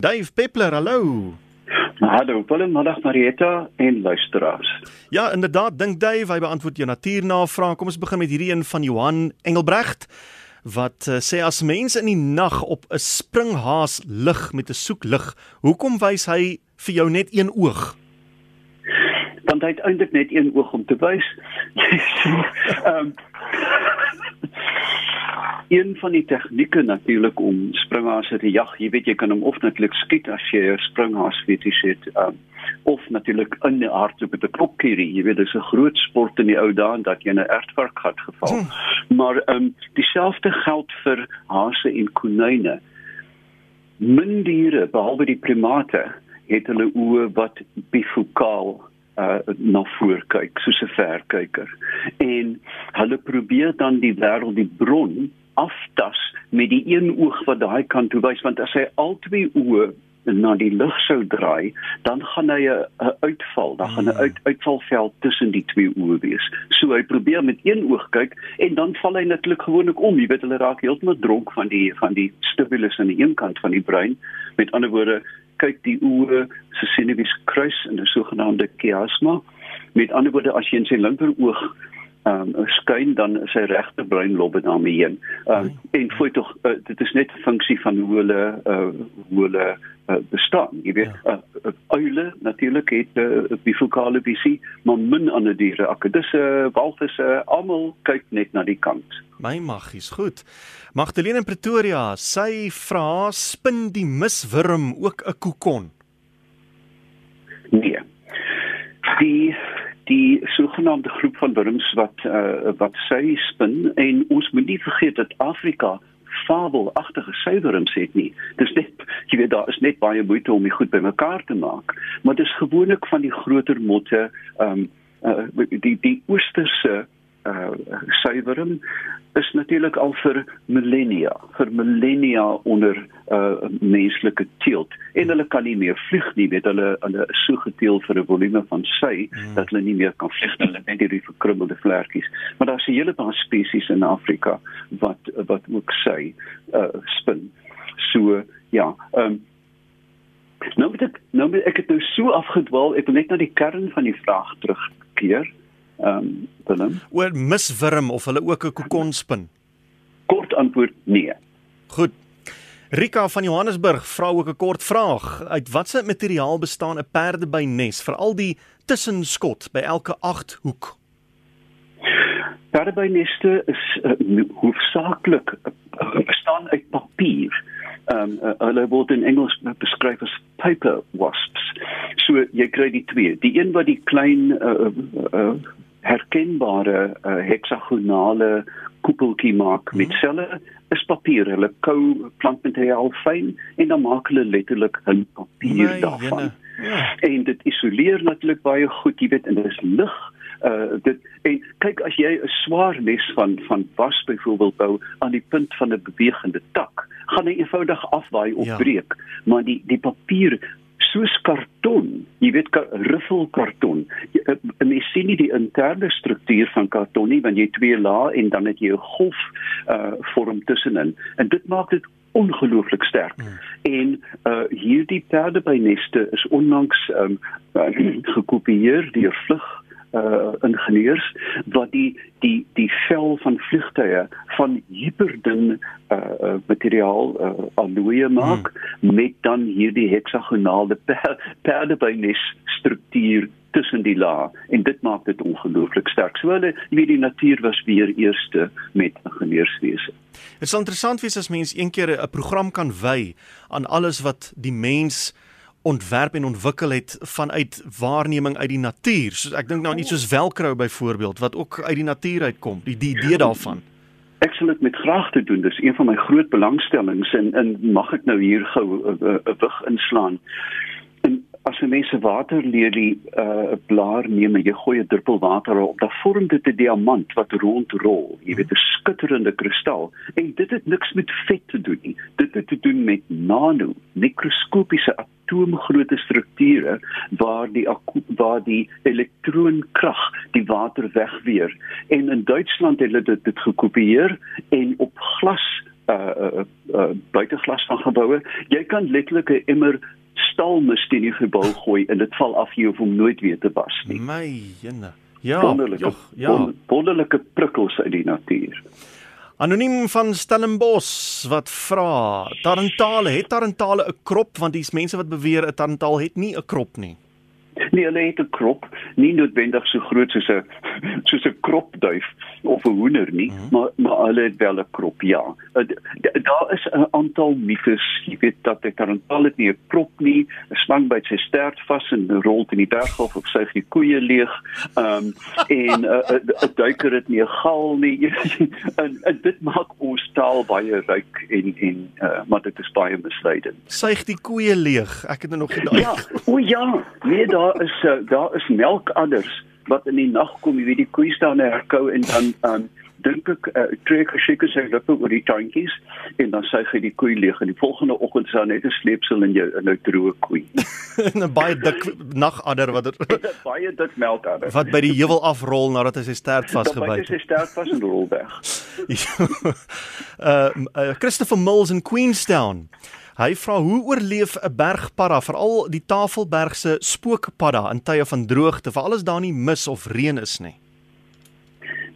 Dave Peppler, hallo. Hallo, Willem, middag Marieta en luisteraars. Ja, inderdaad, dink Dave, hy beantwoord jou natuurnavraag. Kom ons begin met hierdie een van Johan Engelbrecht wat uh, sê as mense in die nag op 'n springhaas lig met 'n soeklig, hoekom wys hy vir jou net een oog? Want hy het eintlik net een oog om te wys. Ehm um, een van die tegnieke natuurlik om springhaase te jag. Jy weet jy kan hom of natuurlik skiet as jy 'n springhaas fetish het, um, of natuurlik in die aard op 'n klopkierie. Jy weet dis 'n groot sport in die ou dae dat jy 'n ertvark gehad geval. Hmm. Maar ehm um, dieselfde geld vir haase en konyne. Min diere behalwe die primate het hulle oë wat bifokaal uh na voor kyk soos 'n verkyker en hulle probeer dan die wêreld die bron aftas met die een oog wat daai kant toe wys want as hy al twee oë na die lig sou draai dan gaan hy 'n uitval dan gaan 'n uit, uitvalveld tussen die twee oë wees. So hy probeer met een oog kyk en dan val hy natuurlik gewoonlik om. Jy weet hulle raak heeltemal dronk van die van die stimulus aan die een kant van die brein. Met ander woorde kyk die oë se senuwees kruis in 'n sogenaamde chiasma. Met ander woorde as jy in sy linker oog um, skyn dan is sy regte breinlobbe daarmee heen. Ehm um, en voel tog uh, dit is net 'n funksie van hoe hulle uh, hoe hulle uh, bestaan. Jy weet ja. uh, uile natuurlik het uh, bifokale visie, maar min ander diere, akedisse, walvisse, almal kyk net na die kant. My maggies, goed. Magdalene in Pretoria, sy vra spin die miswurm ook 'n kokon? Nee. Die die sogenaamde groep van wurms wat uh, wat sy spin en ons moet nie vergeet dat Afrika fabelagtige suiwerms het nie. Dis net jy weet daar is net baie moeite om dit goed bymekaar te maak, maar dis gewoonlik van die groter motte ehm um, uh, die die oosterse uh suiwerm is natuurlik al vir millennia vir millennia onder uh menslike teelt. En hulle kan nie meer vlieg nie weet hulle hulle is so geteel vir 'n volume van sy hmm. dat hulle nie meer kan vlieg hulle net hierdie verkrummelde vlekkies. Maar daar's 'n hele paar spesies in Afrika wat wat ook sy uh spin. So ja um nou moet ek nou moet ek het nou so afgedwaal ek wil net na die kern van die vraag terugkeer ehm um, Willem. Oor miswurm of hulle ook 'n kokon spin? Kort antwoord nee. Goed. Rika van Johannesburg vra ook 'n kort vraag. Uit watter materiaal bestaan 'n perdebynes vir al die tussenskot by elke 8 hoek? Perdebyneste is uh, hoofsaaklik uh, bestaan uit papier. Ehm um, uh, hulle word in Engels beskryf as paper wasps. So jy kry die twee. Die een wat die klein uh, uh, herkenbare uh, heksagonale koepeltjie maak met hmm. selle is papier. Hulle kou plantmateriaal fyn en dan maak hulle letterlik 'n papier nee, daarvan. Ja. En dit isoleer natuurlik baie goed, jy weet, en dit is lig. Uh dit en kyk as jy 'n swaar nes van van was byvoorbeeld bou aan die punt van 'n bewegende tak, gaan hy eenvoudig afwaai of ja. breek, maar die die papier soos karton, jy weet riffelkarton. Eh, mens sien nie die interne struktuur van karton nie want jy twee lae en dan het jy 'n golf uh vorm tussenin. En dit maak dit ongelooflik sterk. Hmm. En uh hierdie perdebyneste is onlangs um gekopieer deur vlug uh ingenieurs wat die die die vel van vliegtye van hyperdun uh, materiaal uh, alloy maak hmm. met dan hierdie heksagonale per, perdebynes struktuur tussen die lae en dit maak dit ongelooflik sterk. So hulle weet die natuur was weer eerste met ingenieurswese. Dit is interessant wees as mens een keer 'n program kan wy aan alles wat die mens ontwerp en ontwikkel het vanuit waarneming uit die natuur. So ek dink nou nie soos velcro byvoorbeeld wat ook uit die natuur uitkom, die die idee daarvan. Ek sal dit met graag te doen. Dis een van my groot belangstellings en en mag ek nou hier gou 'n wig inslaan. En as 'n mens se waterlelie 'n uh, blaar neem en jy gooi 'n druppel water op, dan vorm dit 'n diamant wat rondrol. Jy weet 'n skitterende kristal. En dit het niks met vet te doen nie. Dit het te doen met nano, mikroskopiese atoomgrootte strukture waar die waar die elektronkrag die water wegweer en in Duitsland het hulle dit, dit gekopieer en op glas uh uh, uh buiteglas van geboue. Jy kan letterlik 'n emmer staalmis teen die gebou gooi en dit val af jou om nooit weer te was nie. My jene. Ja, wonderlike, joh, ja. Wonderlike prikkels uit die natuur. Anoniem van Stellenbosch wat vra, Tarantale, het Tarantale 'n krop? Want dis mense wat beweer 'n Tarantaal het nie 'n krop nie. Nee, hulle het 'n krop, nie noodwendig so groot soos 'n soos 'n kropduif of 'n hoender nie, mm -hmm. maar maar hulle het wel 'n krop, ja. Uh, daar is 'n aantal mites, jy weet dat die tarantaal het nie 'n krop nie, 'n slang byt sy stert vas en rol in die berghof of suig die koeie leeg. Ehm um, en 'n uh, 'n uh, duiker het nie 'n gal nie. en, en dit maak ons taal baie ryk en en uh, maar dit is baie misleidend. Suig die koeie leeg. Ek het nog gedaai. Ja, o ja, nee daar is uh, daar is melkadders wat in die nag kom, jy weet die koeie staan in herkou en dan um, dink ek uh, trek gesek sy lippe oor die tandjies en dan sê hy die koei leeg en die volgende oggend is daar net 'n sleepsel in jou in 'n droë koei. 'n baie dik nagadder wat er, baie dik melkadder. Wat by die heuwel afrol nadat hy sy stert vasgebyt het. Hy sy stert vas en rol weg. uh, uh Christopher Mills in Queenstown. Hy vra hoe oorleef 'n bergpadda, veral die Tafelberg se spookpadda in tye van droogte, veral as daar nie mis of reën is nie.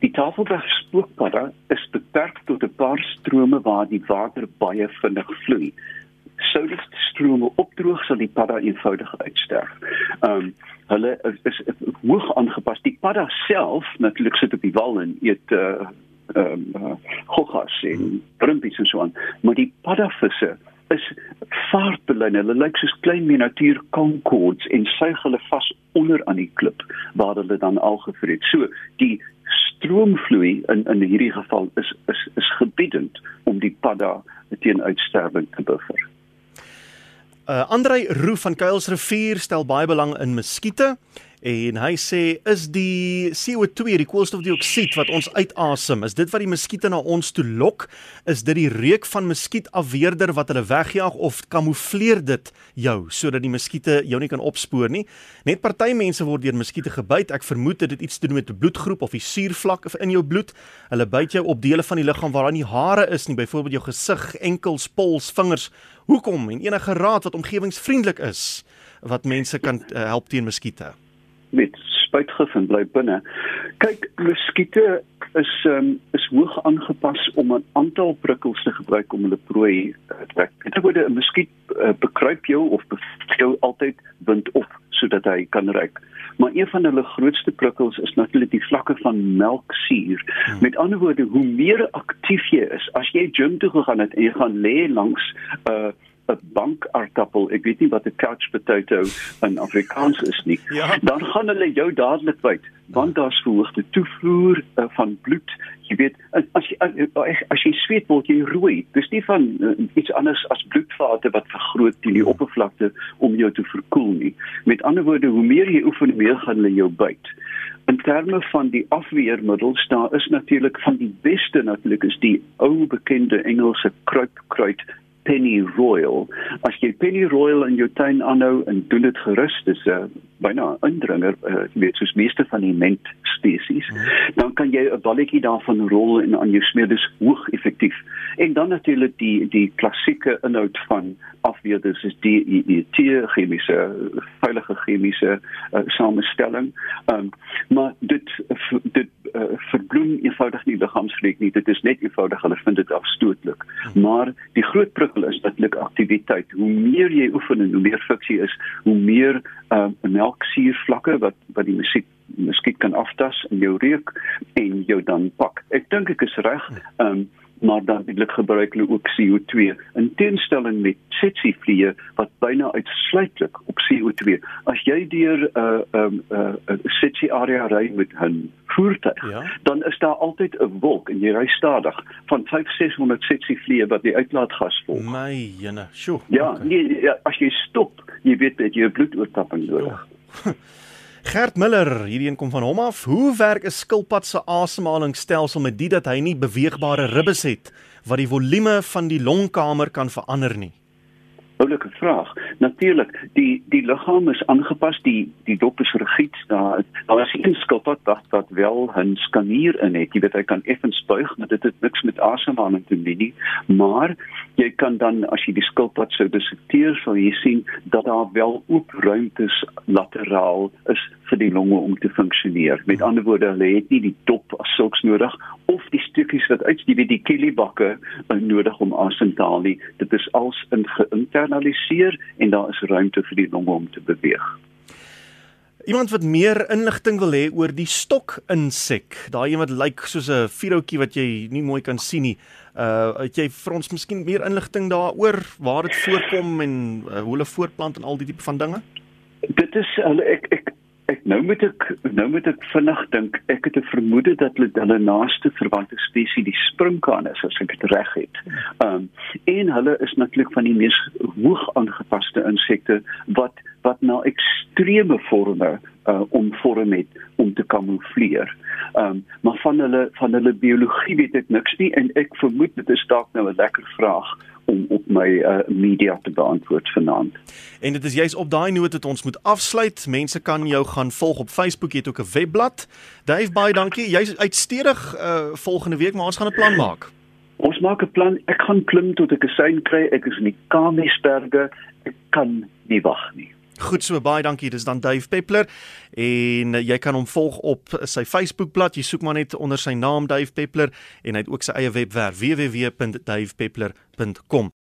Die Tafelberg spookpadda is beperk tot 'n paar strome waar die water baie vinnig vloei. Sou die strome opdroog sal die padda eenvoudig uitsterf. Ehm um, hulle is, is, is hoog aangepas. Die padda self natuurlik sit op die wal en eet uh ehm um, uh, goggas en brimpies en so aan, maar die paddavisse is vaartbelyne. Hulle lyk soos klein miniatuur concords en suig hulle vas onder aan die klip waar hulle dan al gevreet. So die stroomvloei in in hierdie geval is is is gebiedend om die padda teen uitsterwing te buffer. Uh Andrei Roo van Kuilsrivier stel baie belang in muskiete en hy sê is die CO2 die koolstofdioksied wat ons uitasem is dit wat die muskiete na ons toe lok? Is dit die reuk van muskietafweerder wat hulle wegjaag of kamoufleer dit jou sodat die muskiete jou nie kan opspoor nie? Net party mense word deur muskiete gebyt. Ek vermoed dit het iets te doen met 'n bloedgroep of die suurvlak in jou bloed. Hulle byt jou op dele van die liggaam waar daar nie hare is nie byvoorbeeld jou gesig enkels pols vingers. Hoekom? En enige raad wat omgewingsvriendelik is wat mense kan uh, help teen muskiete spuitgif en bly binne. Kyk, muskiete is um, is hoog aangepas om 'n aantal prikkels te gebruik om hulle prooi te trek. Dit word 'n muskiet uh, bekruip jou of jou altyd wind op sodat hy kan ruik. Maar een van hulle grootste prikkels is natuurlik die vlakke van melksuur. Hmm. Met ander woorde, hoe meer aktief jy is, as jy gym toe gegaan het en jy gaan lê langs 'n uh, 'n bankaartappel, ek weet nie wat 'n couch potato in Afrikaans is nie. Ja. Dan gaan hulle jou dadelik byt want daar's verhoogde toevoer uh, van bloed. Jy weet, as jy as, as jy sweet word jy rooi. Dis nie van uh, iets anders as bloedvate wat vergroot teen die oppervlakte om jou te verkoel nie. Met ander woorde, hoe meer jy oefen, hoe meer gaan hulle jou byt. In terme van die afweermiddels, daar is natuurlik van die beste natuurlik is die ou bekende Engelse kruipkruid penny royal. As jy penny royal in jou tuin aanhou en doen dit gerus, dis 'n uh, byna indringer, uh, weet soos meeste van die ment spesies, hmm. dan kan jy 'n balletjie daarvan rol en aan jou smeer dis hoog effektief. En dan natuurlik die die klassieke inhoud van afweerders is DEET chemiese veilige chemiese uh, samestelling. Um, maar dit dit uh, verbloem eenvoudig nie liggaamsvlek nie. Dit is net eenvoudig hulle vind dit afstootlik. Hmm. Maar die groot prikkel is natuurlik aktiwiteit. Hoe meer jy oefen en hoe meer fiksie is, hoe meer uh, melksuurvlakke wat wat die musiek miskien kan aftas in jou reuk en jou dan pak. Ek dink ek is reg. Um, maar dan eintlik gebruik hulle ook CO2 in teenstelling met tsetse vliee wat byna uitsluitlik op CO2. As jy deur 'n uh, 'n um, 'n uh, uh, tsetse area ry met 'n voertuig, ja? dan is daar altyd 'n wolk en jy ry stadig van 5600 tsetse vliee wat die uitlaatgas volg. My jene, sjoe. Ja, okay. nee, ja, as jy stop, jy weet dat jy bloedoortapping nodig. Gert Miller, hierdie een kom van hom af. Hoe werk 'n skilpad se asemhalingsstelsel met dit dat hy nie beweegbare ribbes het wat die volume van die longkamer kan verander nie? Oulike vraag. Natuurlik, die die liggaam is aangepas, die die dop is rigied daar. Daar is een skilpad wat wat wel 'n skanier in het. Jy weet hy kan effens buig, maar dit het niks met asemhaling te doen nie. Maar jy kan dan as jy die skilpad sou dissekteer, sal jy sien dat daar wel oop ruimtes lateraal is vir die longe om te funksioneer. Met ander woorde, hulle het nie die dop as sulks nodig of die stukkies wat uit die die kielibakke nodig om asem te haal nie. Dit is als in geïnternaliseer en daar is ruimte vir die longe om te beweeg. Iemand wat meer inligting wil hê oor die stok insek, daai een wat lyk soos 'n vuurhoutjie wat jy nie mooi kan sien nie. Uh het jy vir ons miskien meer inligting daaroor waar dit voorkom en uh, hoe hulle voortplant en al die tipe van dinge? Dit is hulle ek ek Ek nou moet ek nou moet ek vinnig dink. Ek het 'n vermoede dat hulle hulle naaste verwante spesies die springkaan is as ek dit reg het. Ehm um, en hulle is natuurlik van die mees hoog aangepaste insekte wat wat na ekstreme forme uh, om vorm het om te kamoufleer. Ehm um, maar van hulle van hulle biologie weet ek niks nie en ek vermoed dit is dalk nou 'n lekker vraag om op my uh, media te beantwoord vanaand. En dit is juis op daai noot dat ons moet afsluit. Mense kan jou gaan volg op Facebook, jy het ook 'n webblad. Dave baie dankie. Jy's uitstedig uh, volgende week, maar ons gaan 'n plan maak. Ons maak 'n plan. Ek gaan klim tot ek 'n sein kry. Ek is in die Kamiesberge. Ek kan nie wag nie. Goed so baie dankie. Dis dan Dave Peppler en uh, jy kan hom volg op sy Facebookblad. Jy soek maar net onder sy naam Dave Peppler en hy het ook sy eie webwerf www.davepeppler.com.